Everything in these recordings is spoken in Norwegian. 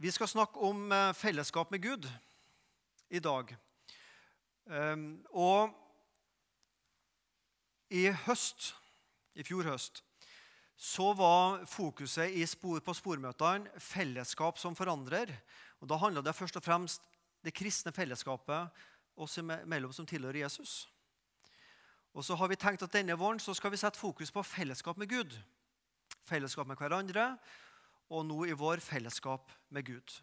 Vi skal snakke om eh, fellesskap med Gud i dag. Ehm, og i høst, i fjor høst, så var fokuset spor, på spormøtene fellesskap som forandrer. Og Da handla det først og fremst det kristne fellesskapet oss imellom som tilhører Jesus. Og så har vi tenkt at Denne våren så skal vi sette fokus på fellesskap med Gud. Fellesskap med hverandre og nå i vår fellesskap med Gud.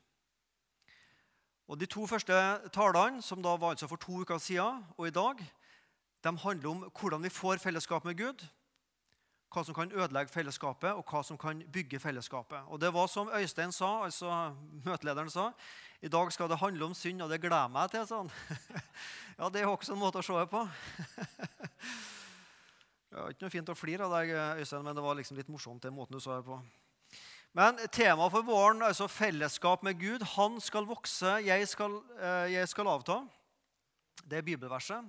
Og De to første talene, som da var altså for to uker siden og i dag, de handler om hvordan vi får fellesskap med Gud, hva som kan ødelegge fellesskapet, og hva som kan bygge fellesskapet. Og Det var som Øystein sa, altså møtelederen sa, i dag skal det handle om synd, og det gleder meg til. sånn. Ja, Det er også en måte å se det på. Det var ikke noe fint å flire av deg, Øystein, men det var liksom litt morsomt. den måten du sa det på. Men temaet for våren, altså fellesskap med Gud, han skal vokse, jeg skal, eh, jeg skal avta. Det er bibelverset.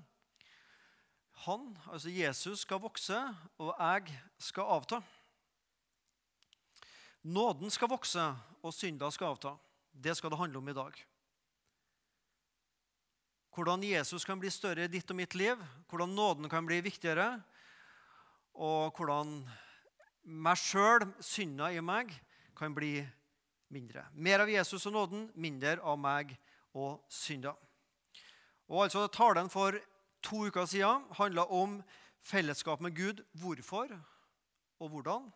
Han, altså Jesus, skal vokse, og jeg skal avta. Nåden skal vokse, og synda skal avta. Det skal det handle om i dag. Hvordan Jesus kan bli større i ditt og mitt liv, hvordan nåden kan bli viktigere, og hvordan meg sjøl, synda i meg, kan bli mindre. Mer av Jesus og nåden, mindre av meg og synda. Og altså Talen for to uker siden handla om fellesskap med Gud. Hvorfor og hvordan?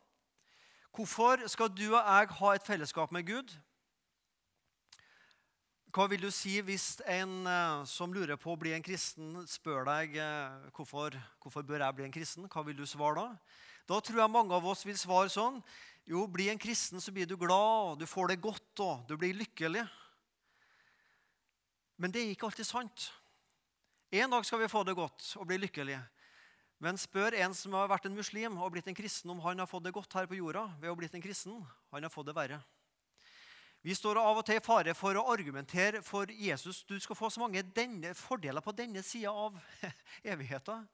Hvorfor skal du og jeg ha et fellesskap med Gud? Hva vil du si hvis en eh, som lurer på å bli en kristen, spør deg eh, hvorfor, hvorfor bør jeg bli en kristen? Hva vil du svare da? Da tror jeg mange av oss vil svare sånn jo, bli en kristen, så blir du glad, og du får det godt, og du blir lykkelig. Men det er ikke alltid sant. En dag skal vi få det godt og bli lykkelige. Men spør en som har vært en muslim og blitt en kristen, om han har fått det godt her på jorda ved å blitt en kristen. Han har fått det verre. Vi står av og til i fare for å argumentere for Jesus. Du skal få så mange denne, fordeler på denne sida av evigheten.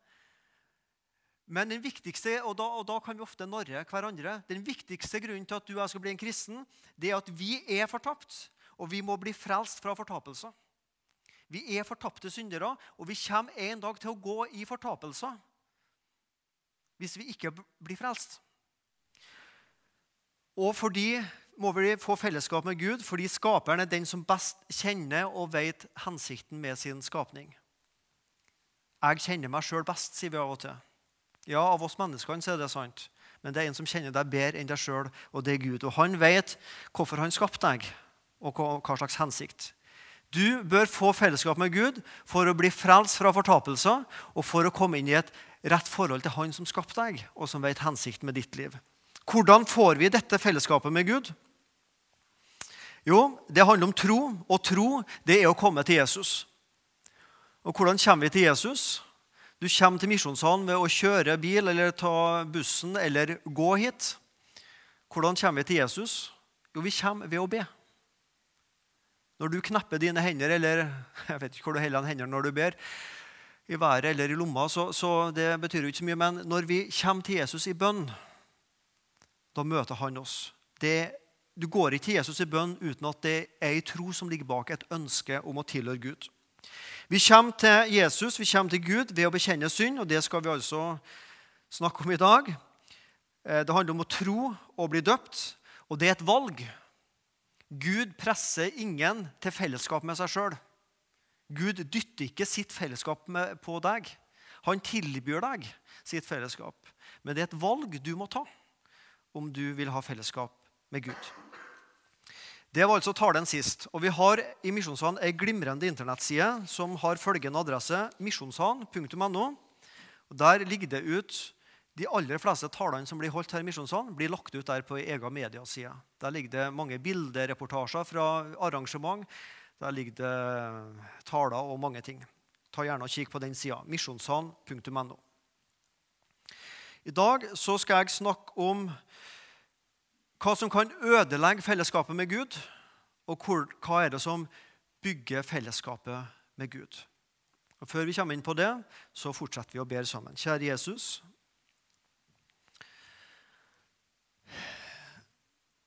Men den viktigste, og da, og da, kan vi ofte narre hverandre, den viktigste grunnen til at du og jeg skal bli en kristen, det er at vi er fortapt, og vi må bli frelst fra fortapelser. Vi er fortapte syndere, og vi kommer en dag til å gå i fortapelser hvis vi ikke blir frelst. Og fordi må vi få fellesskap med Gud, fordi skaperen er den som best kjenner og vet hensikten med sin skapning. Jeg kjenner meg sjøl best, sier vi av og til. Ja, av oss menneskene så er det sant. Men det er en som kjenner deg bedre enn deg sjøl, og det er Gud. Og han vet hvorfor han skapte deg, og hva slags hensikt. Du bør få fellesskap med Gud for å bli frelst fra fortapelser og for å komme inn i et rett forhold til Han som skapte deg, og som vet hensikten med ditt liv. Hvordan får vi dette fellesskapet med Gud? Jo, det handler om tro, og tro det er å komme til Jesus. Og hvordan kommer vi til Jesus? Du kommer til Misjonssalen ved å kjøre bil eller ta bussen eller gå hit. Hvordan kommer vi til Jesus? Jo, vi kommer ved å be. Når du knepper dine hender, eller jeg vet ikke hvor du holder hendene når du ber, i været eller i lomma, så, så det betyr jo ikke så mye. Men når vi kommer til Jesus i bønn, da møter han oss. Det, du går ikke til Jesus i bønn uten at det er ei tro som ligger bak et ønske om å tilhøre Gud. Vi kommer til Jesus, vi kommer til Gud ved å bekjenne synd, og det skal vi altså snakke om i dag. Eh, det handler om å tro og bli døpt, og det er et valg. Gud presser ingen til fellesskap med seg sjøl. Gud dytter ikke sitt fellesskap på deg. Han tilbyr deg sitt fellesskap. Men det er et valg du må ta om du vil ha fellesskap med Gud. Det var altså talen sist. Og vi har i Misjonshallen ei glimrende internettside som har følgende adresse misjonshallen.no. Der ligger det ut de aller fleste talene som blir holdt her i Misjonshallen, blir lagt ut der på egen mediaside. Der ligger det mange bildereportasjer fra arrangement. Der ligger det taler og mange ting. Ta gjerne og Kikk på den sida. Misjonshallen.no. I dag så skal jeg snakke om hva som kan ødelegge fellesskapet med Gud, og hva er det som bygger fellesskapet med Gud. Og Før vi kommer inn på det, så fortsetter vi å be sammen. Kjære Jesus.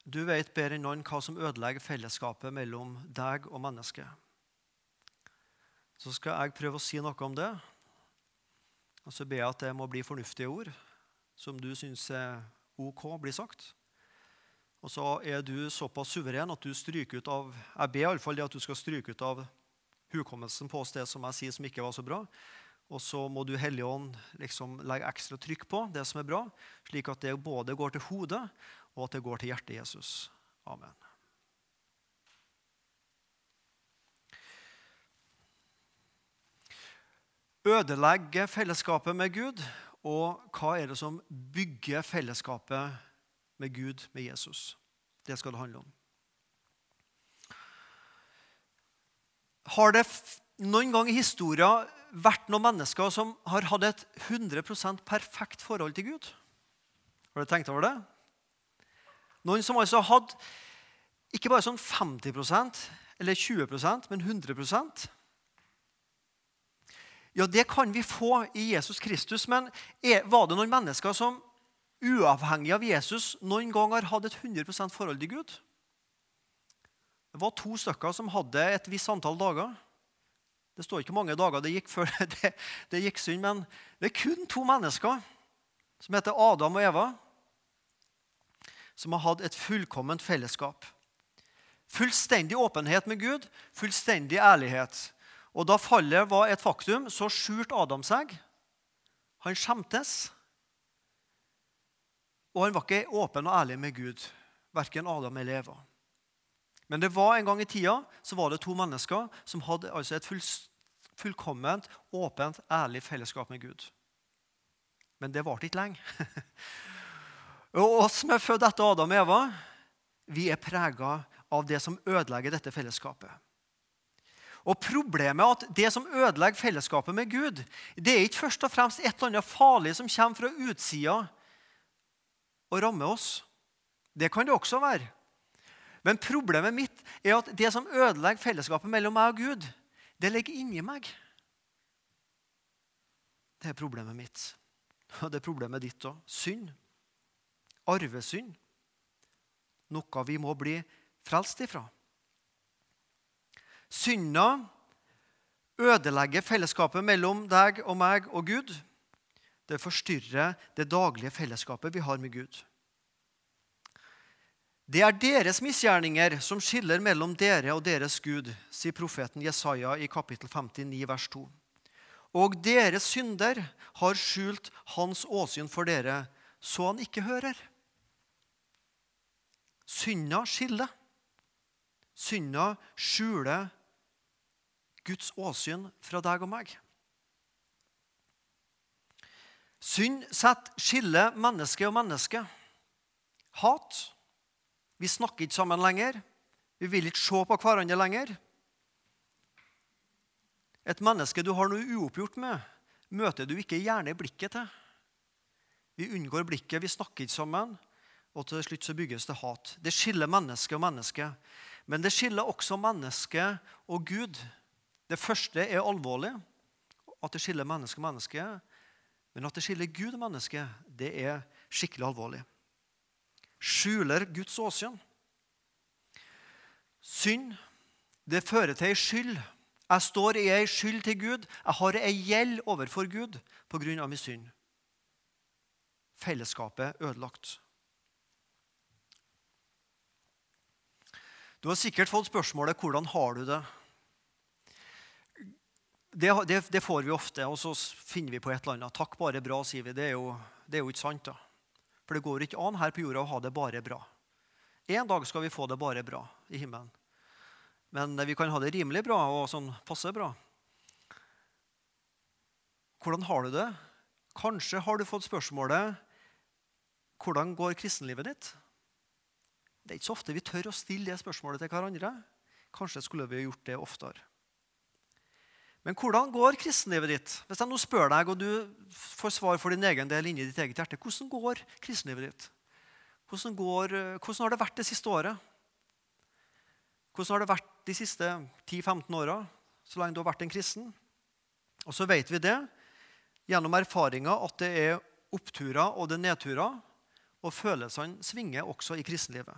Du vet bedre enn noen hva som ødelegger fellesskapet mellom deg og mennesket. Så skal jeg prøve å si noe om det. Og så ber jeg at det må bli fornuftige ord som du syns er OK blir sagt. Og så er du såpass suveren at du stryker ut av Jeg ber iallfall det at du skal stryke ut av hukommelsen på oss det som jeg sier som ikke var så bra. Og så må du Hellige Ånd liksom legge ekstra trykk på det som er bra, slik at det både går til hodet og at det går til hjertet Jesus. Amen. Ødelegge fellesskapet med Gud, og hva er det som bygger fellesskapet med Gud, med Jesus? Det skal det handle om. Har det noen gang i historien vært noen mennesker som har hatt et 100% perfekt forhold til Gud? Har du tenkt over det? Noen som altså hadde ikke bare sånn 50% eller 20% men 100% Ja, det kan vi få i Jesus Kristus, men var det noen mennesker som uavhengig av Jesus noen gang har hatt et 100% forhold til Gud? Det var to stykker som hadde et visst antall dager. Det står ikke mange dager det gikk før det, det gikk synd, men det er kun to mennesker som heter Adam og Eva som har hatt et fullkomment fellesskap. Fullstendig åpenhet med Gud, fullstendig ærlighet. Og Da fallet var et faktum, så skjulte Adam seg. Han skjemtes. Og han var ikke åpen og ærlig med Gud, verken Adam eller Eva. Men det var en gang i tida så var det to mennesker som hadde altså et full, fullkomment, åpent, ærlig fellesskap med Gud. Men det varte ikke lenge. Og oss som er født etter Adam og Eva, vi er prega av det som ødelegger dette fellesskapet. Og Problemet er at det som ødelegger fellesskapet med Gud, det er ikke først og fremst et eller annet farlig som kommer fra utsida og ramme oss. Det kan det også være. Men problemet mitt er at det som ødelegger fellesskapet mellom meg og Gud, det ligger inni meg. Det er problemet mitt. Og det er problemet ditt òg. Synd arvesynd. Noe vi må bli frelst ifra. Synda ødelegger fellesskapet mellom deg og meg og Gud. Det forstyrrer det daglige fellesskapet vi har med Gud. Det er deres misgjerninger som skiller mellom dere og deres Gud, sier profeten Jesaja i kapittel 59, vers 2. Og deres synder har skjult hans åsyn for dere, så han ikke hører. Synda skiller. Synda skjuler Guds åsyn fra deg og meg. Synd setter skille menneske og menneske. Hat. Vi snakker ikke sammen lenger. Vi vil ikke se på hverandre lenger. Et menneske du har noe uoppgjort med, møter du ikke gjerne blikket til. Vi unngår blikket, vi snakker ikke sammen. Og til slutt så bygges det hat. Det skiller menneske og menneske. Men det skiller også menneske og Gud. Det første er alvorlig, at det skiller menneske og menneske. Men at det skiller Gud og menneske, det er skikkelig alvorlig. Skjuler Guds åsyn. Synd, det fører til ei skyld. Jeg står i ei skyld til Gud. Jeg har ei gjeld overfor Gud pga. min synd. Fellesskapet ødelagt. Du har sikkert fått spørsmålet 'Hvordan har du det?' Det, det, det får vi ofte, og så finner vi på et eller annet. 'Takk, bare bra', sier vi. Det er jo, det er jo ikke sant. da. For det går ikke an her på jorda å ha det bare bra. En dag skal vi få det bare bra i himmelen. Men vi kan ha det rimelig bra og sånn passe bra. Hvordan har du det? Kanskje har du fått spørsmålet 'Hvordan går kristenlivet ditt?' Det er ikke så ofte vi tør å stille det spørsmålet til hverandre. Kanskje skulle vi gjort det oftere. Men hvordan går kristenlivet ditt? Hvis jeg nå spør deg, og du får svar for din egen del inni ditt eget hjerte, hvordan går kristenlivet ditt? Hvordan, går, hvordan har det vært det siste året? Hvordan har det vært de siste 10-15 åra, så lenge du har vært en kristen? Og så vet vi det gjennom erfaringa at det er oppturer og det er nedturer, og følelsene svinger også i kristenlivet.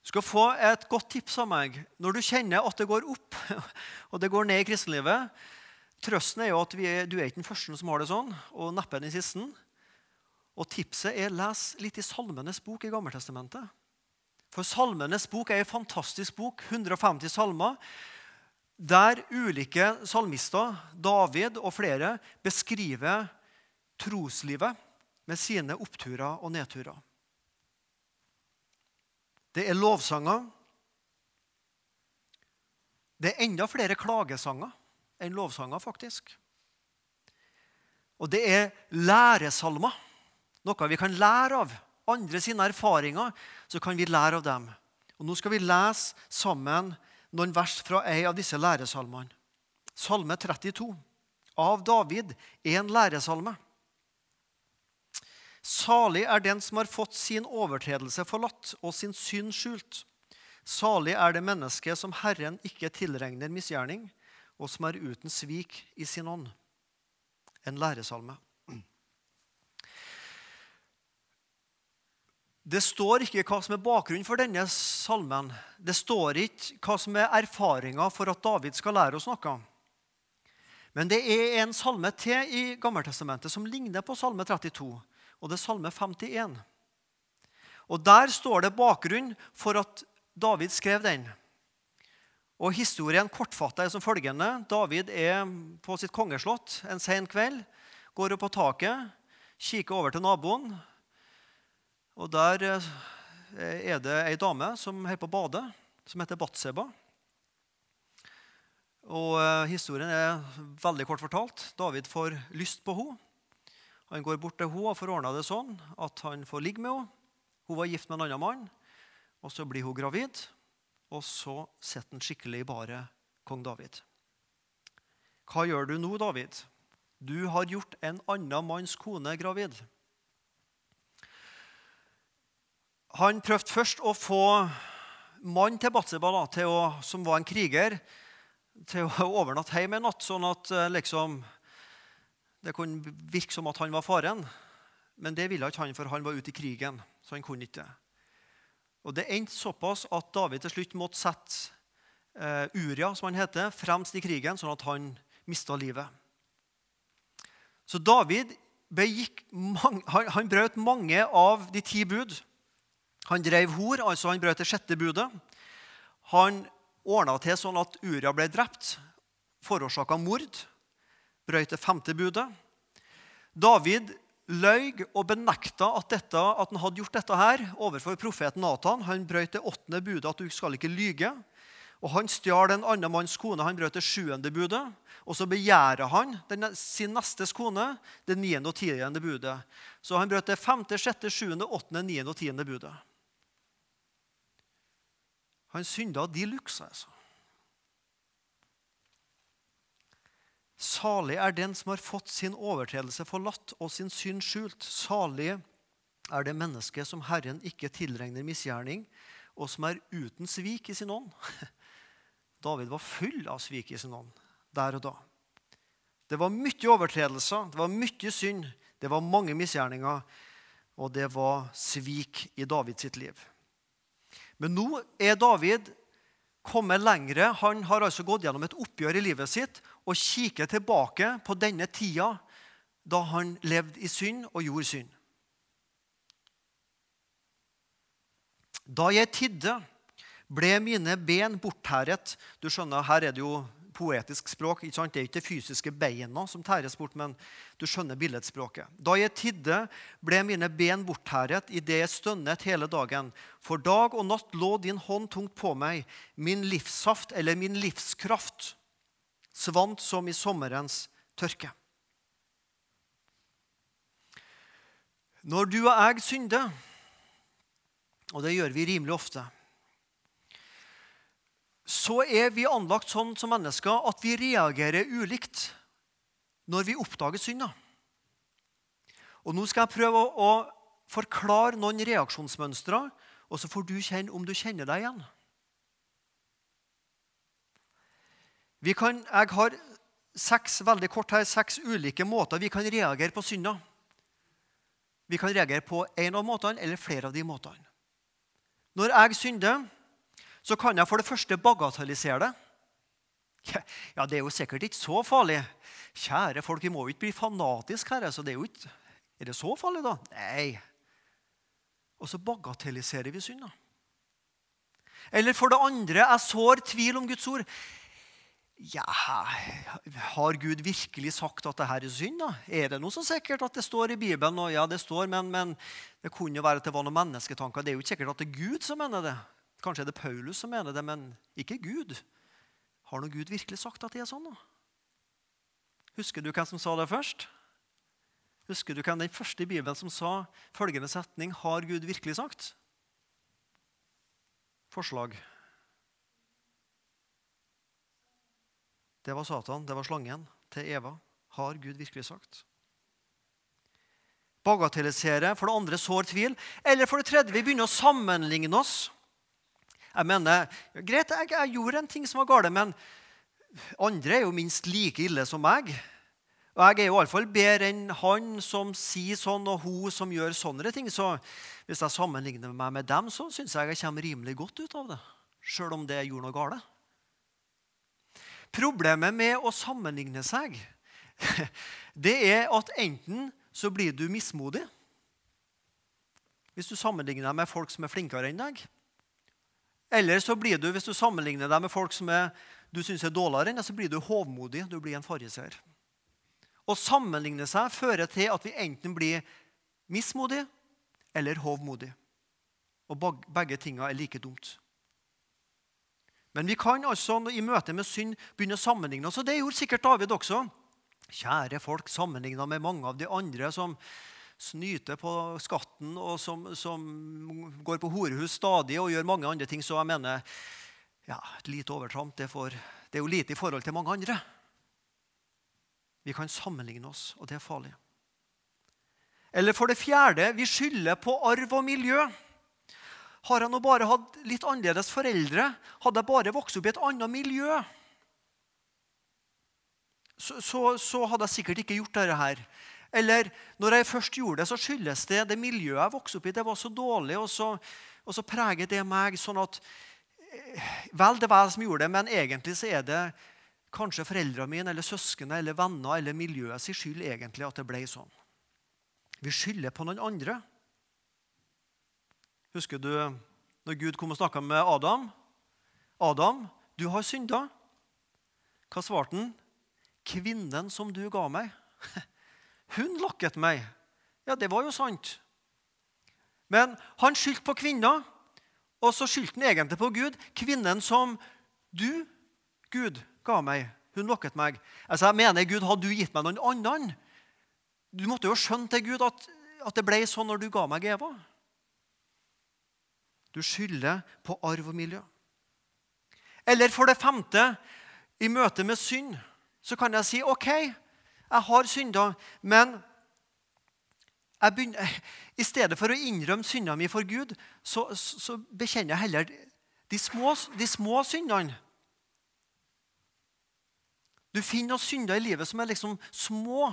Du skal få et godt tips av meg når du kjenner at det går opp og det går ned i kristenlivet. Trøsten er jo at er, du er ikke den første som har det sånn, og neppe den siste. Og tipset er les litt i Salmenes bok i Gammeltestamentet. For Salmenes bok er en fantastisk bok, 150 salmer, der ulike salmister, David og flere, beskriver troslivet med sine oppturer og nedturer. Det er lovsanger. Det er enda flere klagesanger enn lovsanger, faktisk. Og det er læresalmer, noe vi kan lære av. Andre sine erfaringer, så kan vi lære av dem. Og Nå skal vi lese sammen noen vers fra ei av disse læresalmene. Salme 32 av David, en læresalme. Salig er den som har fått sin overtredelse forlatt og sin synd skjult. Salig er det mennesket som Herren ikke tilregner misgjerning, og som er uten svik i sin ånd. En læresalme. Det står ikke hva som er bakgrunnen for denne salmen. Det står ikke hva som er erfaringa for at David skal lære oss noe. Men det er en salme til i Gammeltestamentet som ligner på Salme 32 og det er Salme 51. Og Der står det bakgrunn for at David skrev den. Og Historien kortfatta er som følgende. David er på sitt kongeslott en sen kveld. Går opp på taket, kikker over til naboen. Og Der eh, er det ei dame som holder på å bade, som heter Batseba. Og eh, Historien er veldig kort fortalt. David får lyst på henne. Han går bort til henne og får ordna det sånn at han får ligge med henne. Hun var gift med en annen mann, og så blir hun gravid. Og så sitter han skikkelig i baret, kong David. Hva gjør du nå, David? Du har gjort en annen manns kone gravid. Han prøvde først å få mannen til Batseba, som var en kriger, til å overnatte hjemme en natt, sånn at eh, liksom, det kunne virke som at han var faren, men det ville ikke han, for han var ute i krigen. så han kunne ikke. Og Det endte såpass at David til slutt måtte sette uh, Uria som han heter, fremst i krigen, sånn at han mista livet. Så David mange, han, han brøt mange av de ti bud. Han drev hor, altså han brøt det sjette budet. Han ordna til sånn at Uria ble drept, forårsaka mord brøt det femte budet. David løy og benekta at, dette, at han hadde gjort dette her overfor profeten Nathan. Han brøt det åttende budet, at du skal ikke lyge. Og Han stjal en annen manns kone. Han brøt det sjuende budet. Og så begjærer han den, sin nestes kone, det niende og tiende budet. Så han brøt det femte, sjette, sjuende, åttende, niende og tiende budet. Han synda de luxe, altså. Salig er den som har fått sin overtredelse forlatt og sin synd skjult. Salig er det mennesket som Herren ikke tilregner misgjerning, og som er uten svik i sin ånd. David var full av svik i sin ånd der og da. Det var mye overtredelser, det var mye synd, det var mange misgjerninger, og det var svik i Davids sitt liv. Men nå er David kommet lengre. Han har altså gått gjennom et oppgjør i livet sitt og kikker tilbake på denne tida da han levde i synd og gjorde synd. Da jeg tidde, ble mine ben borttæret. Du skjønner, Her er det jo poetisk språk. Ikke sant? Det er ikke det fysiske beina som tæres bort, men du skjønner billedspråket. Da jeg tidde, ble mine ben borttæret idet jeg stønnet hele dagen. For dag og natt lå din hånd tungt på meg. Min livssaft, eller min livskraft, svant som i sommerens tørke. Når du og jeg synder, og det gjør vi rimelig ofte, så er vi anlagt sånn som mennesker at vi reagerer ulikt når vi oppdager synda. Og Nå skal jeg prøve å, forklare noen reaksjonsmønstre, og så får du kjenne om du kjenner deg igjen. Vi kan, jeg har seks, veldig kort her, seks ulike måter vi kan reagere på synder. Vi kan reagere på en av måtene eller flere av de måtene. Når jeg synder, så kan jeg for det første bagatellisere det. Ja, det er jo sikkert ikke så farlig. Kjære folk, vi må jo ikke bli fanatiske her. så det Er jo ikke... Er det så farlig, da? Nei. Og så bagatelliserer vi synd. Eller for det andre, jeg sår tvil om Guds ord. Ja, Har Gud virkelig sagt at det her er synd? da? Er det noe så sikkert at det står i Bibelen? Og ja, det står, men, men det kunne jo være at det var noen mennesketanker. Det er jo ikke sikkert at det er Gud som mener det. Kanskje er det Paulus som mener det, men ikke Gud. Har nå Gud virkelig sagt at det er sånn? da? Husker du hvem som sa det først? Husker du hvem den første i Bibelen som sa følgende setning Har Gud virkelig sagt? Forslag. Det var Satan, det var slangen til Eva. Har Gud virkelig sagt? Bagatellisere. For det andre sår tvil. Eller for det tredje vi begynner å sammenligne oss. Jeg mener, Greit, jeg, jeg gjorde en ting som var galt, men andre er jo minst like ille som meg. Og jeg er jo iallfall bedre enn han som sier sånn, og hun som gjør sånne ting. Så hvis jeg sammenligner meg med dem, så syns jeg jeg kommer rimelig godt ut av det. Sjøl om det gjorde noe galt. Problemet med å sammenligne seg, det er at enten så blir du mismodig hvis du sammenligner deg med folk som er flinkere enn deg. Eller så blir du, hvis du sammenligner deg med folk som er, du syns er dårligere enn deg, så blir du hovmodig. Du blir en fariseer. Å sammenligne seg fører til at vi enten blir mismodige eller hovmodige. Og begge tingene er like dumt. Men vi kan altså i møte med synd begynne å sammenligne oss. Og det gjorde sikkert David også. Kjære folk, sammenligna med mange av de andre som snyter på skatten, og som, som går på horehus stadig og gjør mange andre ting. Så jeg mener ja, et lite overtramp det, det er jo lite i forhold til mange andre. Vi kan sammenligne oss, og det er farlig. Eller for det fjerde vi skylder på arv og miljø. Har jeg nå bare hatt litt annerledes foreldre, hadde jeg bare vokst opp i et annet miljø, så, så, så hadde jeg sikkert ikke gjort dette her. Eller når jeg først gjorde det, så skyldes det det miljøet jeg vokste opp i. Det var så dårlig, og så, og så preger det meg sånn at eh, Vel, det var jeg som gjorde det, men egentlig så er det kanskje foreldrene mine eller søsknene eller venner eller miljøet sin skyld egentlig at det ble sånn. Vi skylder på noen andre. Husker du når Gud kom og snakka med Adam? Adam, du har synda. Hva svarte han? Kvinnen som du ga meg. Hun lokket meg. Ja, det var jo sant. Men han skyldte på kvinna, og så skyldte han egentlig på Gud. Kvinnen som du, Gud, ga meg. Hun lokket meg. Altså, jeg mener, Gud, hadde du gitt meg noen annen? Du måtte jo skjønne til Gud at, at det ble sånn når du ga meg Eva. Du skylder på arv og miljø. Eller for det femte, i møte med synd, så kan jeg si OK, jeg har synda, men begynner, i stedet for å innrømme synda mi for Gud, så, så bekjenner jeg heller de små, de små syndene. Du finner noen synder i livet som er liksom små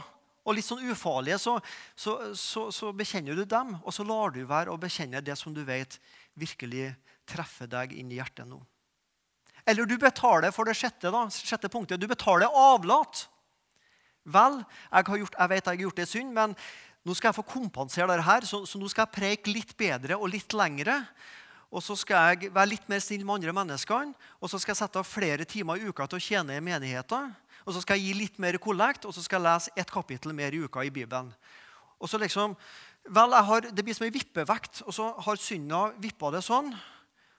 og litt sånn ufarlige. Så, så, så, så, bekjenner du dem, og så lar du være å bekjenne det som du vet virkelig treffer deg inn i hjertet nå. Eller du betaler for det sjette, da, sjette punktet. Du betaler avlat. Vel, jeg, gjort, jeg vet jeg har gjort det synd, men nå skal jeg få kompensere dette her, så, så nå skal jeg preike litt bedre og litt lengre. Og så skal jeg være litt mer snill med andre mennesker. Og så skal jeg sette av flere timer i uka til å tjene i menigheten. Og så skal jeg gi litt mer kollekt, og så skal jeg lese ett kapittel mer i uka i Bibelen. Og så liksom, vel, har, Det blir som en vippevekt, og så har synda vippa det sånn.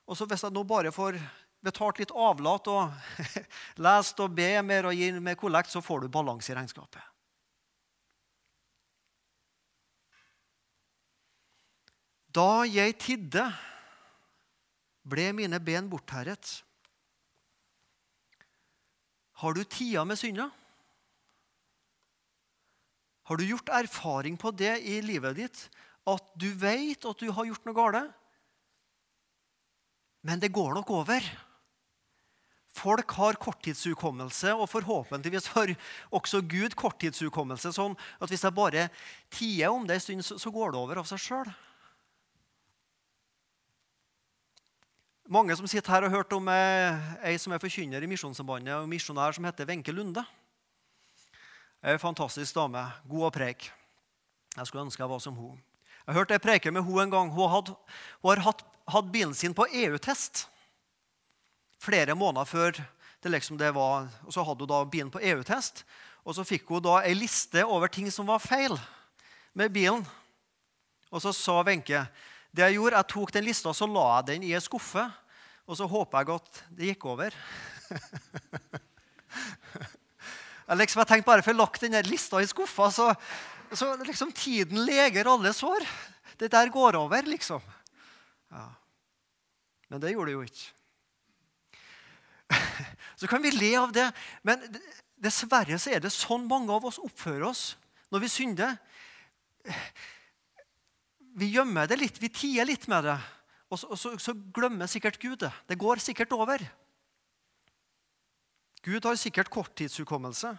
Og så hvis jeg nå bare får betalt litt avlat og lest og be mer og gi mer kollekt, så får du balanse i regnskapet. Da jeg tidde, ble mine ben bortherret. Har du tida med synda? Har du gjort erfaring på det i livet ditt? At du vet at du har gjort noe galt? Men det går nok over. Folk har korttidshukommelse, og forhåpentligvis har også Gud korttidshukommelse. Sånn at hvis jeg bare tier om det en stund, så går det over av seg sjøl. Mange som sitter her og hørt om ei som er forkynner i Misjonssambandet, og misjonær som heter Wenche Lunde. Ei fantastisk dame. God å preike. Jeg skulle ønske jeg var som hun. Jeg hørte jeg preke med hun en gang. Hun, hadde, hun har hatt, hatt, bilen sin på EU-test flere måneder før det liksom det var. Og så hadde hun da bilen på EU-test, og så fikk hun da ei liste over ting som var feil med bilen. Og så sa Wenche det jeg gjorde, jeg tok den lista og så la jeg den i en skuffe. Og så håper jeg at det gikk over. jeg, liksom, jeg tenkte bare for å lagt den lista i skuffa, så, så liksom tiden leger alle sår. Det der går over, liksom. Ja. Men det gjorde det jo ikke. Så kan vi le av det, men dessverre så er det sånn mange av oss oppfører oss når vi synder vi gjemmer det litt, vi tier litt med det. Og så, og så, så glemmer sikkert Gud det. Det går sikkert over. Gud har sikkert korttidshukommelse.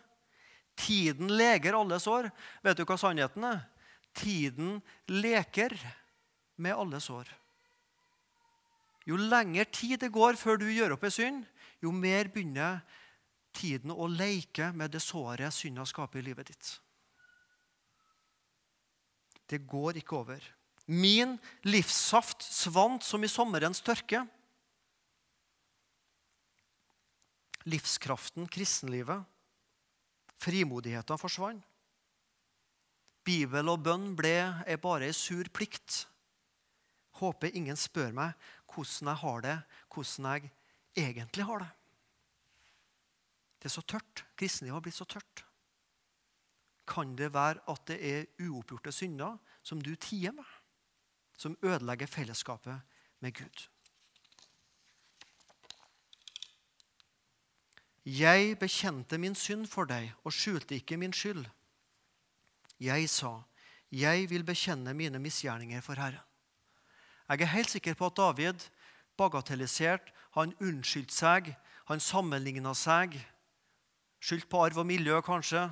Tiden leger alle sår. Vet du hva sannheten er? Tiden leker med alle sår. Jo lengre tid det går før du gjør opp en synd, jo mer begynner tiden å leke med det såret synda skaper i livet ditt. Det går ikke over. Min livssaft svant som i sommerens tørke. Livskraften, kristenlivet, frimodigheten forsvant. Bibel og bønn ble bare ei sur plikt. Håper ingen spør meg hvordan jeg har det, hvordan jeg egentlig har det. Det er så tørt. Kristenlivet har blitt så tørt. Kan det være at det er uoppgjorte synder som du tier med? Som ødelegger fellesskapet med Gud. Jeg bekjente min synd for deg og skjulte ikke min skyld. Jeg sa, jeg vil bekjenne mine misgjerninger for Herren. Jeg er helt sikker på at David bagatelliserte, han unnskyldte seg, han sammenligna seg. Skyldte på arv og miljø, kanskje.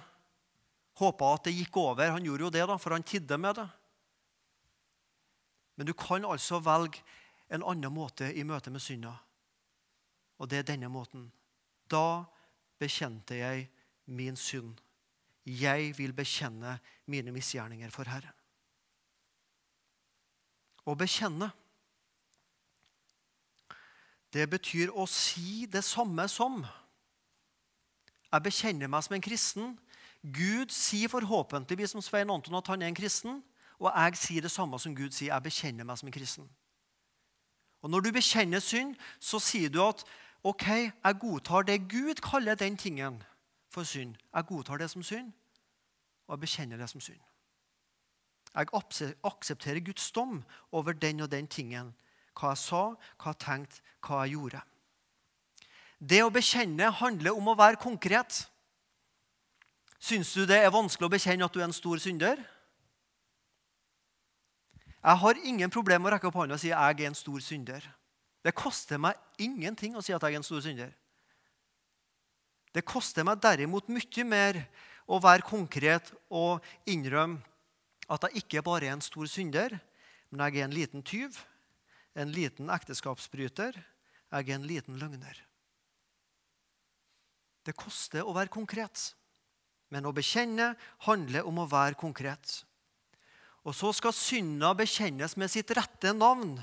Håpa at det gikk over. Han gjorde jo det, da, for han tidde med det. Men du kan altså velge en annen måte i møte med synda. Og det er denne måten. Da bekjente jeg min synd. Jeg vil bekjenne mine misgjerninger for Herren. Å bekjenne, det betyr å si det samme som. Jeg bekjenner meg som en kristen. Gud sier forhåpentligvis som Svein Anton at han er en kristen. Og jeg sier det samme som Gud sier. Jeg bekjenner meg som en kristen. Og Når du bekjenner synd, så sier du at ok, jeg godtar det Gud kaller den tingen for synd. Jeg godtar det som synd, og jeg bekjenner det som synd. Jeg aksepterer Guds dom over den og den tingen. Hva jeg sa, hva jeg tenkte, hva jeg gjorde. Det å bekjenne handler om å være konkret. Syns du det er vanskelig å bekjenne at du er en stor synder? Jeg har ingen problem med å rekke opp hånda og si at jeg er en stor synder. Det koster meg ingenting å si at jeg er en stor synder. Det koster meg derimot mye mer å være konkret og innrømme at jeg ikke bare er en stor synder, men jeg er en liten tyv, en liten ekteskapsbryter, jeg er en liten løgner. Det koster å være konkret, men å bekjenne handler om å være konkret. Og så skal synda bekjennes med sitt rette navn.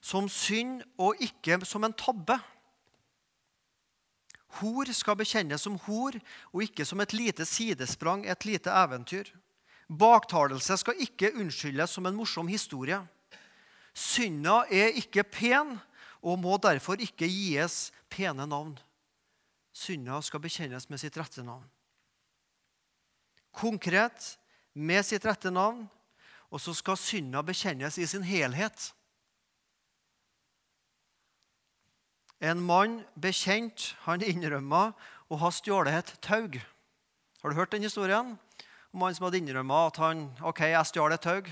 Som synd og ikke som en tabbe. Hor skal bekjennes som hor og ikke som et lite sidesprang, et lite eventyr. Baktalelse skal ikke unnskyldes som en morsom historie. Synda er ikke pen og må derfor ikke gis pene navn. Synda skal bekjennes med sitt rette navn. Konkret med sitt rette navn, og så skal synda bekjennes i sin helhet. En mann bekjent, han innrømma å ha stjålet et tau. Har du hørt den historien? Om han som hadde innrømma at han ok, jeg stjal et tau.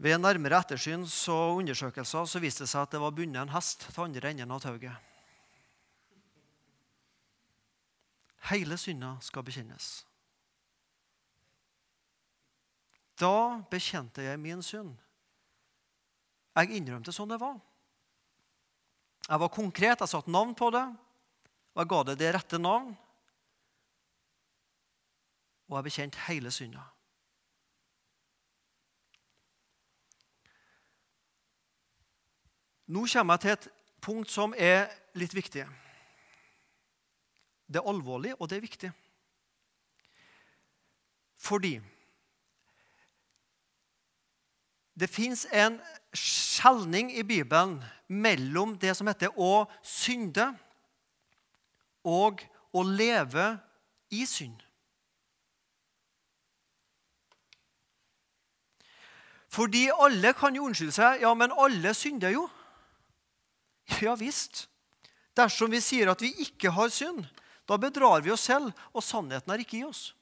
Ved nærmere ettersyns og undersøkelser så viste det seg at det var bundet en hest til andre enden av tauet. Hele synda skal bekjennes. Da bekjente jeg min synd. Jeg innrømte sånn det var. Jeg var konkret, jeg satte navn på det, og jeg ga det det rette navn. Og jeg bekjente hele synda. Nå kommer jeg til et punkt som er litt viktig. Det er alvorlig, og det er viktig. Fordi det fins en skjelning i Bibelen mellom det som heter å synde, og å leve i synd. Fordi alle kan jo unnskylde seg. Ja, men alle synder jo. Ja visst. Dersom vi sier at vi ikke har synd, da bedrar vi oss selv, og sannheten er ikke i oss.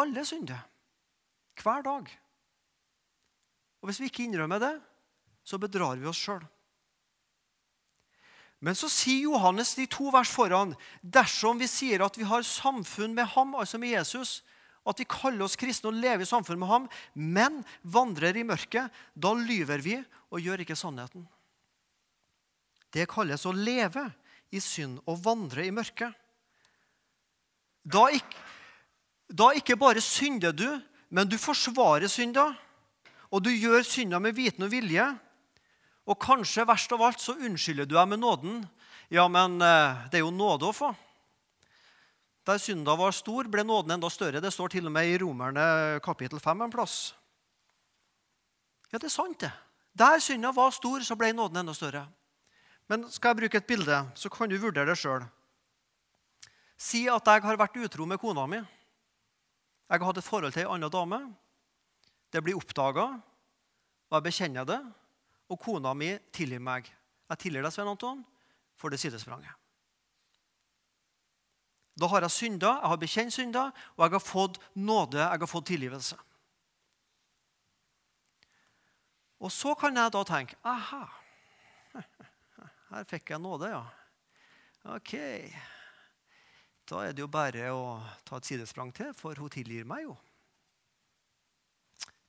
Alle synder. Hver dag. Og Hvis vi ikke innrømmer det, så bedrar vi oss sjøl. Men så sier Johannes de to vers foran dersom vi sier at vi har samfunn med ham, altså med Jesus, at vi kaller oss kristne og lever i samfunn med ham, men vandrer i mørket, da lyver vi og gjør ikke sannheten. Det kalles å leve i synd og vandre i mørket. Da ikke, da ikke bare synder du, men du forsvarer synda. Og du gjør synda med viten og vilje. Og kanskje verst av alt så unnskylder du deg med nåden. Ja, men eh, det er jo nåde å få. Der synda var stor, ble nåden enda større. Det står til og med i Romerne kapittel 5 en plass. Ja, det er sant, det. Der synda var stor, så ble nåden enda større. Men skal jeg bruke et bilde, så kan du vurdere det sjøl. Si at jeg har vært utro med kona mi. Jeg har hatt et forhold til ei anna dame. Det blir oppdaga, og jeg bekjenner det. Og kona mi tilgir meg. Jeg tilgir deg, Svein Anton, for det sidespranget. Da har jeg synda, jeg har bekjent synda, og jeg har fått nåde, jeg har fått tilgivelse. Og så kan jeg da tenke aha, her fikk jeg nåde, ja. Ok. Da er det jo bare å ta et sidesprang til, for hun tilgir meg jo.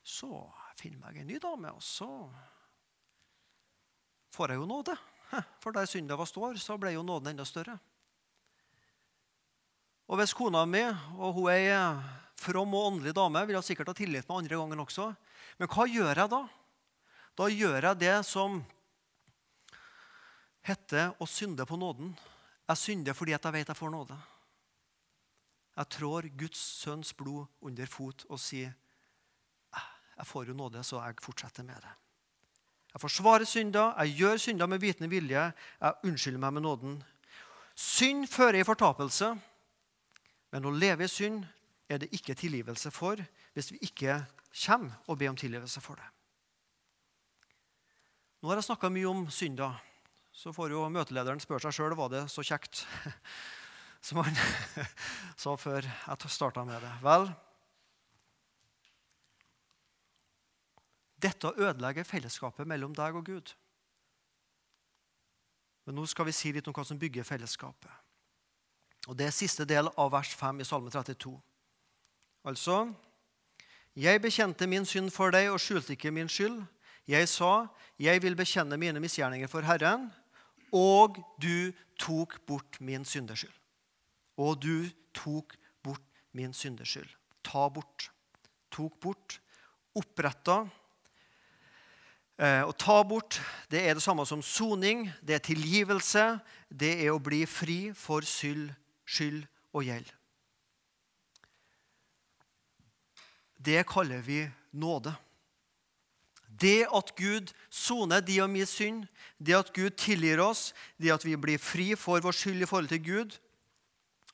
Så finner meg en ny dame, og så får jeg jo nåde. For der synda var stor, så ble jo nåden enda større. Og hvis kona mi, og hun er from og åndelig dame, vil jeg sikkert ha tilgitt meg andre gangen også. Men hva gjør jeg da? Da gjør jeg det som heter å synde på nåden. Jeg synder fordi jeg vet jeg får nåde. Jeg trår Guds sønns blod under fot og sier «Ah, jeg får jo nåde, så jeg fortsetter med det. Jeg forsvarer synder, jeg gjør synder med vitende vilje. Jeg unnskylder meg med nåden. Synd fører i fortapelse, men å leve i synd er det ikke tilgivelse for hvis vi ikke kommer og ber om tilgivelse for det. Nå har jeg snakka mye om synder. Så får jo møtelederen spørre seg sjøl var det så kjekt som han sa før jeg starta med det. Vel, dette ødelegger fellesskapet mellom deg og Gud. Men nå skal vi si litt om hva som bygger fellesskapet. Og Det er siste del av vers 5 i Salme 32. Altså Jeg bekjente min synd for deg og skjulte ikke min skyld. Jeg sa, jeg vil bekjenne mine misgjerninger for Herren og du tok bort min syndeskyld. Og du tok bort min syndeskyld. Ta bort. Tok bort. Oppretta. Eh, å ta bort det er det samme som soning, det er tilgivelse. Det er å bli fri for syld, skyld og gjeld. Det kaller vi nåde. Det at Gud soner de og min synd, det at Gud tilgir oss, det at vi blir fri for vår skyld i forhold til Gud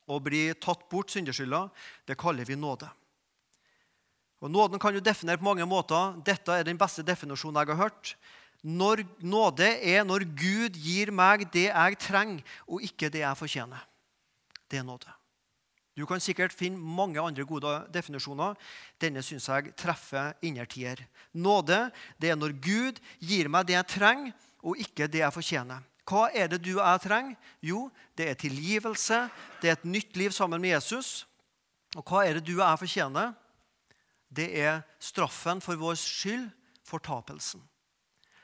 og blir tatt bort syndeskylda, det kaller vi nåde. Og Nåden kan du definere på mange måter. Dette er den beste definisjonen jeg har hørt. Når nåde er når Gud gir meg det jeg trenger, og ikke det jeg fortjener. Det er nåde. Du kan sikkert finne mange andre gode definisjoner. Denne syns jeg treffer innertier. Nåde det er når Gud gir meg det jeg trenger, og ikke det jeg fortjener. Hva er det du og jeg trenger? Jo, det er tilgivelse. Det er et nytt liv sammen med Jesus. Og hva er det du og jeg fortjener? Det er straffen for vår skyld, fortapelsen.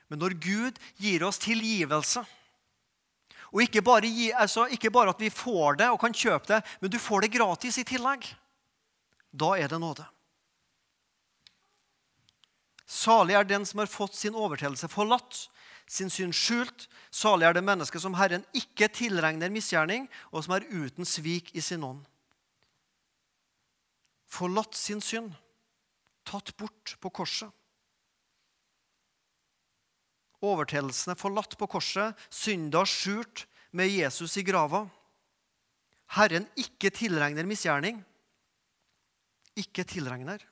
Men når Gud gir oss tilgivelse Og ikke bare, gi, altså, ikke bare at vi får det og kan kjøpe det, men du får det gratis i tillegg. Da er det nåde. Salig er den som har fått sin overtredelse forlatt, sin synd skjult. Salig er det mennesket som Herren ikke tilregner misgjerning, og som er uten svik i sin ånd. Forlatt sin synd, tatt bort på korset. Overtredelsene forlatt på korset, synda skjult med Jesus i grava. Herren ikke tilregner misgjerning. Ikke tilregner.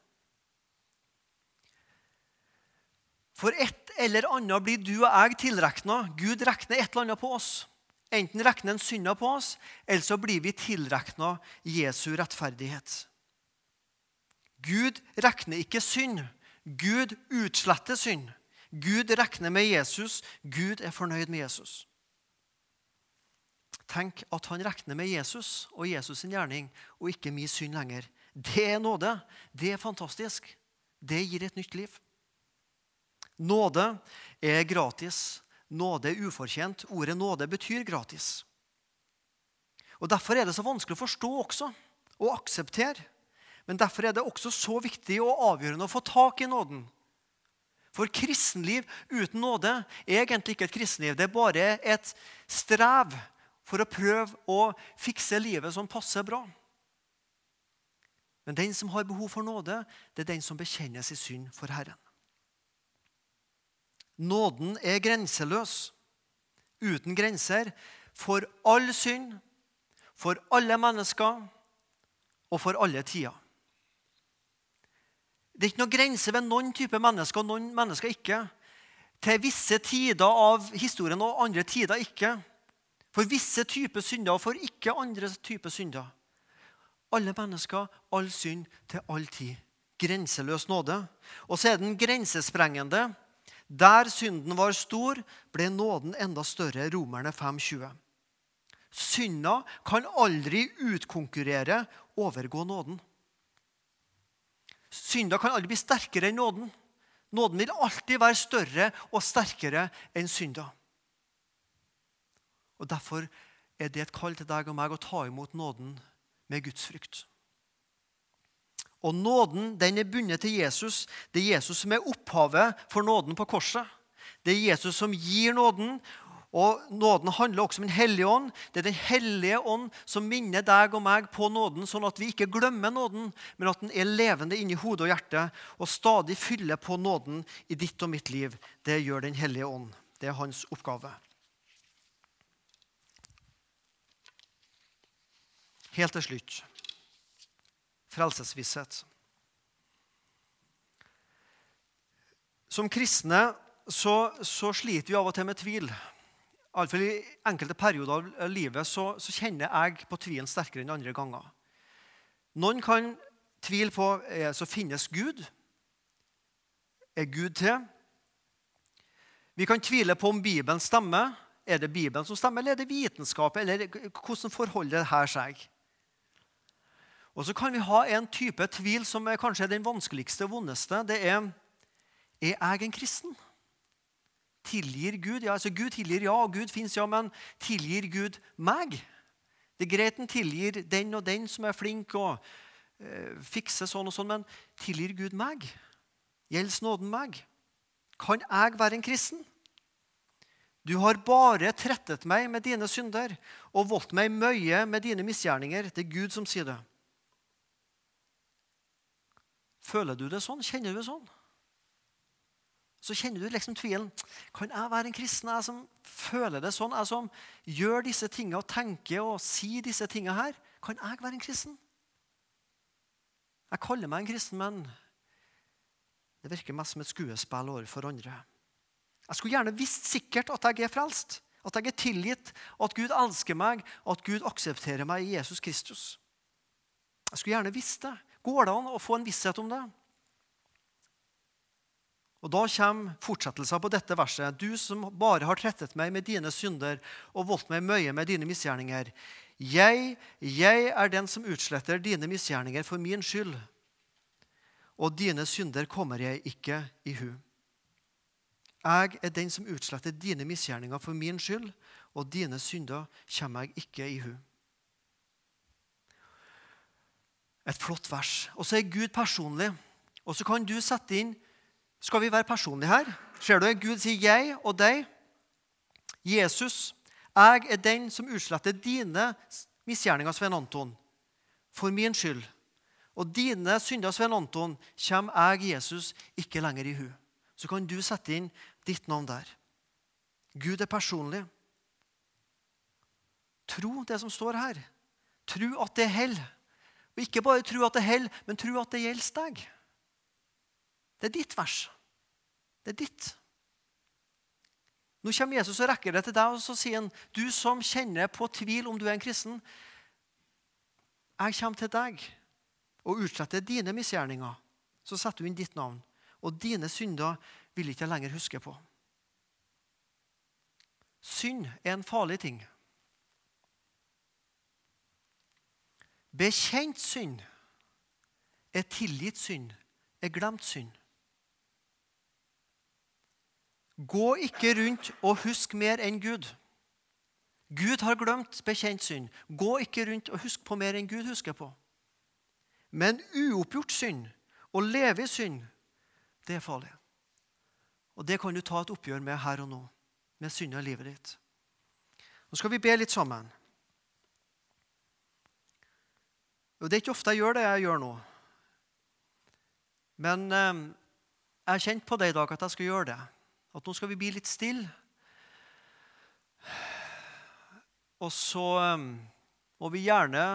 For et eller annet blir du og jeg tilregna. Gud regner et eller annet på oss. Enten regner han synda på oss, eller så blir vi tilregna Jesu rettferdighet. Gud regner ikke synd. Gud utsletter synd. Gud regner med Jesus. Gud er fornøyd med Jesus. Tenk at han regner med Jesus og Jesus' sin gjerning, og ikke min synd lenger. Det er nåde. Det er fantastisk. Det gir et nytt liv. Nåde er gratis. Nåde er ufortjent. Ordet nåde betyr gratis. Og Derfor er det så vanskelig å forstå også, og akseptere. Men derfor er det også så viktig og avgjørende å få tak i nåden. For kristenliv uten nåde er egentlig ikke et kristenliv. Det er bare et strev for å prøve å fikse livet som passer bra. Men den som har behov for nåde, det er den som bekjenner sin synd for Herren. Nåden er grenseløs, uten grenser, for all synd, for alle mennesker og for alle tider. Det er ikke noen grense ved noen type mennesker og noen mennesker ikke. Til visse tider av historien og andre tider ikke. For visse typer synder og for ikke andre typer synder. Alle mennesker, all synd, til all tid. Grenseløs nåde. Og så er den grensesprengende. Der synden var stor, ble nåden enda større. Romerne 5,20. Synda kan aldri utkonkurrere, overgå nåden. Synda kan aldri bli sterkere enn nåden. Nåden vil alltid være større og sterkere enn synda. Og Derfor er det et kall til deg og meg å ta imot nåden med Guds frykt. Og nåden den er bundet til Jesus. Det er Jesus som er opphavet for nåden på korset. Det er Jesus som gir nåden, og Nåden handler også om Den hellige ånd. Det er Den hellige ånd som minner deg og meg på nåden, sånn at vi ikke glemmer nåden, men at den er levende inni hodet og hjertet og stadig fyller på nåden i ditt og mitt liv. Det gjør Den hellige ånd. Det er hans oppgave. Helt til slutt frelsesvisshet. Som kristne så, så sliter vi av og til med tvil. Iallfall i enkelte perioder av livet så, så, kjenner jeg på tvilen sterkere enn andre ganger. Noen kan tvile på eh, så finnes Gud. Er Gud til? Vi kan tvile på om Bibelen stemmer. Er det Bibelen som stemmer, eller er det vitenskap? Eller hvordan forholder her seg? Og så kan vi ha en type tvil som er kanskje den vanskeligste og vondeste. Det er er jeg en kristen. Tilgir Gud? Ja, altså Gud tilgir, ja, Gud fins, ja, men tilgir Gud meg? Det er greit han tilgir den og den som er flink og eh, fikser sånn og sånn, men tilgir Gud meg? Gjelder nåden meg? Kan jeg være en kristen? Du har bare trettet meg med dine synder og voldt meg møye med dine misgjerninger. Det er Gud som sier det. Føler du det sånn? Kjenner du det sånn? Så kjenner du liksom tvilen. Kan jeg være en kristen, jeg som føler det sånn, jeg som gjør disse tingene og tenker og sier disse tingene her? Kan jeg være en kristen? Jeg kaller meg en kristen, men det virker mest som et skuespill overfor andre. Jeg skulle gjerne visst sikkert at jeg er frelst, at jeg er tilgitt, at Gud elsker meg, at Gud aksepterer meg i Jesus Kristus. Jeg skulle gjerne visst det. Går det an å få en visshet om det? Og Da kommer fortsettelsen på dette verset. Du som bare har trettet meg med dine synder og voldt meg møye med dine misgjerninger. Jeg, jeg er den som utsletter dine misgjerninger for min skyld. Og dine synder kommer jeg ikke i hu. Jeg er den som utsletter dine misgjerninger for min skyld, og dine synder kommer jeg ikke i hu. Et flott vers. Og så er Gud personlig. Og så kan du sette inn Skal vi være personlige her? Ser du? Gud sier 'jeg' og 'deg'. Jesus, jeg er den som utsletter dine misgjerninger, Svein Anton, for min skyld. Og dine synder, Svein Anton, kommer jeg, Jesus, ikke lenger i hu. Så kan du sette inn ditt navn der. Gud er personlig. Tro det som står her. Tro at det holder. Og ikke bare tro at det holder, men tro at det gjelder deg. Det er ditt vers. Det er ditt. Nå kommer Jesus og rekker det til deg og så sier han, du som kjenner på tvil om du er en kristen. Jeg kommer til deg og utsletter dine misgjerninger. Så setter du inn ditt navn. Og dine synder vil ikke jeg lenger huske på. Synd er en farlig ting. Bekjent synd er tilgitt synd, er glemt synd. Gå ikke rundt og husk mer enn Gud. Gud har glemt bekjent synd. Gå ikke rundt og husk på mer enn Gud husker på. Men uoppgjort synd, å leve i synd, det er farlig. Og det kan du ta et oppgjør med her og nå, med synda i livet ditt. Nå skal vi be litt sammen. Og Det er ikke ofte jeg gjør det jeg gjør nå. Men eh, jeg har kjent på det i dag at jeg skal gjøre det. At nå skal vi bli litt stille. Og så eh, må vi gjerne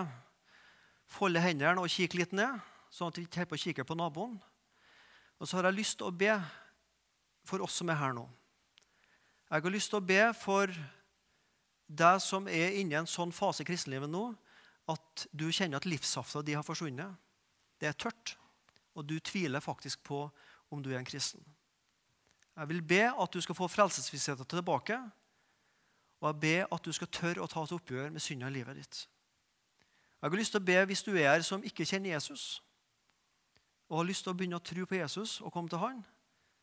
folde hendene og kikke litt ned, sånn at vi ikke holder på på naboen. Og så har jeg lyst til å be for oss som er her nå. Jeg har lyst til å be for deg som er inne i en sånn fase i kristenlivet nå at du kjenner at livssafta di har forsvunnet. Det er tørt, og du tviler faktisk på om du er en kristen. Jeg vil be at du skal få frelsesvissheten tilbake, og jeg ber at du skal tørre å ta et oppgjør med synda i livet ditt. Jeg har lyst til å be hvis du er her som ikke kjenner Jesus, og har lyst til å begynne å tro på Jesus og komme til Han,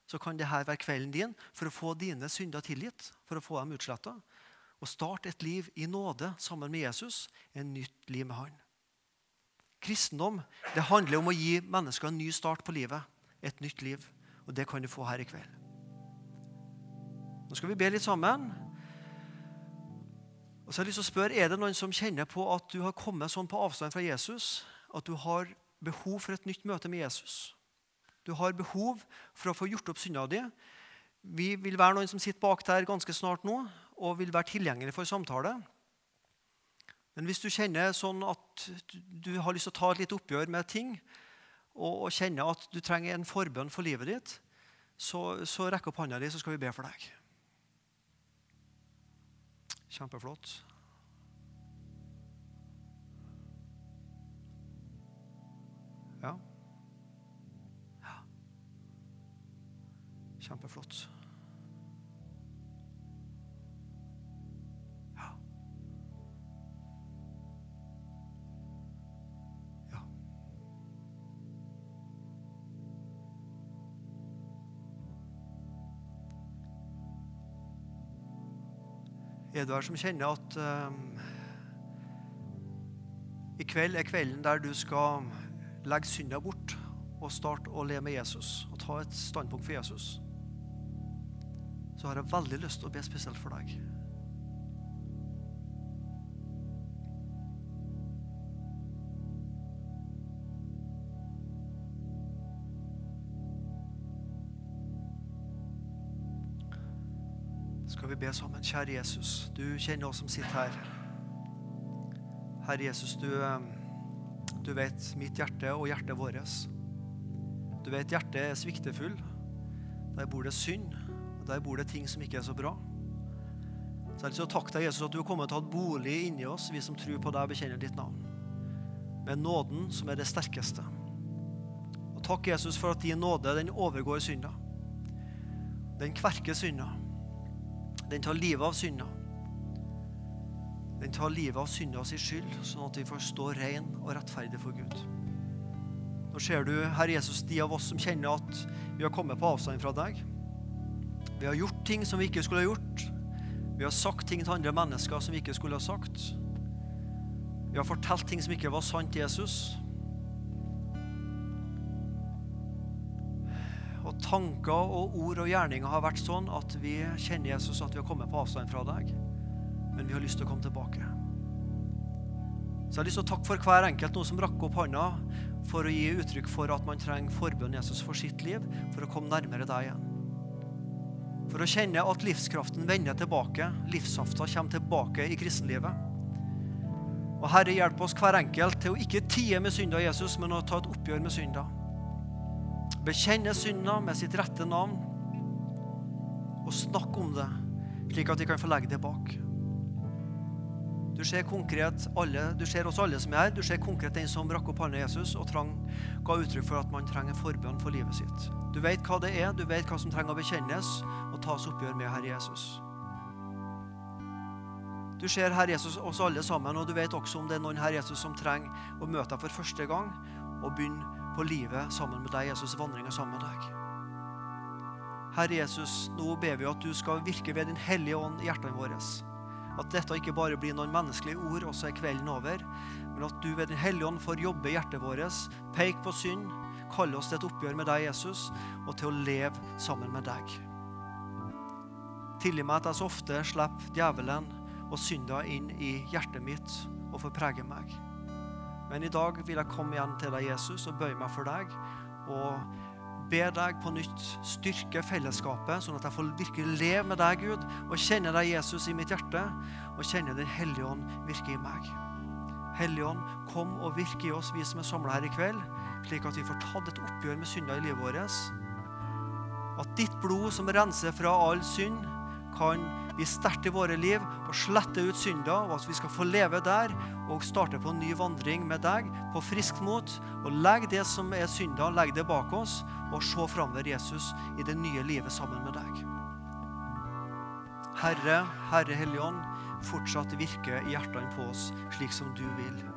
så kan dette være kvelden din for å få dine synder tilgitt, for å få dem utsletta og starte et liv i nåde sammen med Jesus, en nytt liv med Han. Kristendom det handler om å gi mennesker en ny start på livet, et nytt liv. Og det kan du få her i kveld. Nå skal vi be litt sammen. Og så har jeg lyst til å spørre, Er det noen som kjenner på at du har kommet sånn på avstand fra Jesus at du har behov for et nytt møte med Jesus? Du har behov for å få gjort opp synda di. Vi vil være noen som sitter bak der ganske snart nå og vil være tilgjengelig for samtale. Men hvis du kjenner sånn at du har lyst til å ta et litt oppgjør med ting, og, kjenner at du trenger en forbønn for livet ditt, så, så rekk opp hånda di, så skal vi be for deg. Kjempeflott. Ja. ja. Kjempeflott. Er du her som kjenner at um, i kveld er kvelden der du skal legge synda bort og starte å le med Jesus og ta et standpunkt for Jesus, så har jeg veldig lyst til å be spesielt for deg. Vi be sammen. Kjære Jesus, du kjenner oss som sitter her. Herre Jesus, du, eh, du vet mitt hjerte og hjertet vårt. Du vet hjertet er sviktefull. Der bor det synd, og der bor det ting som ikke er så bra. Så jeg vil takke deg, Jesus, at du har kommet og tatt bolig inni oss, vi som tror på deg og bekjenner ditt navn. Med nåden som er det sterkeste. Og takk, Jesus, for at din nåde den overgår synda. Den kverker synda. Den tar livet av synda. Den tar livet av synda si skyld, sånn at vi får stå ren og rettferdig for Gud. Nå ser du, Herre Jesus, de av oss som kjenner at vi har kommet på avstand fra deg. Vi har gjort ting som vi ikke skulle ha gjort. Vi har sagt ting til andre mennesker som vi ikke skulle ha sagt. Vi har fortalt ting som ikke var sant Jesus. Og tanker og ord og gjerninger har vært sånn at vi kjenner Jesus, at vi har kommet på avstand fra deg. Men vi har lyst til å komme tilbake. Så jeg har lyst til å takke for hver enkelt noe som rakk opp hånda for å gi uttrykk for at man trenger forbønn Jesus for sitt liv, for å komme nærmere deg igjen. For å kjenne at livskraften vender tilbake, livssafta kommer tilbake i kristenlivet. Og Herre, hjelp oss hver enkelt til å ikke tie med synda Jesus, men å ta et oppgjør med synda. Bekjenne synda med sitt rette navn og snakke om det, slik at vi kan få legge det bak. Du ser konkret alle, du ser oss alle som er her. Du ser konkret den som rakk opp hånda Jesus og trang, ga uttrykk for at man trenger en forbønn for livet sitt. Du vet hva det er, du vet hva som trenger å bekjennes og tas oppgjør med Herre Jesus. Du ser Herre Jesus oss alle sammen, og du vet også om det er noen Herre Jesus som trenger å møte deg for første gang og begynne på livet sammen med deg, Jesus, vandringa sammen med deg. Herre Jesus, nå ber vi at du skal virke ved Din Hellige Ånd i hjertene våre. At dette ikke bare blir noen menneskelige ord, og så er kvelden over. Men at du ved Den hellige ånd får jobbe i hjertet vårt, peke på synd, kalle oss til et oppgjør med deg, Jesus, og til å leve sammen med deg. Tilgi meg at jeg så ofte slipper djevelen og synda inn i hjertet mitt og får prege meg. Men i dag vil jeg komme igjen til deg, Jesus, og bøye meg for deg. og ber deg på nytt styrke fellesskapet, sånn at jeg får virkelig leve med deg, Gud, og kjenne deg, Jesus, i mitt hjerte, og kjenne Den hellige ånd virke i meg. Hellige ånd, kom og virke i oss, vi som er samla her i kveld, slik at vi får tatt et oppgjør med synder i livet vårt. At ditt blod som renser fra all synd, kan bli sterkt i våre liv og slette ut synder, og at vi skal få leve der og starte på en ny vandring med deg på friskt mot. Og legg det som er synder, legg det bak oss, og se framover Jesus i det nye livet sammen med deg. Herre, Herre Helligånd, fortsatt virke i hjertene på oss slik som du vil.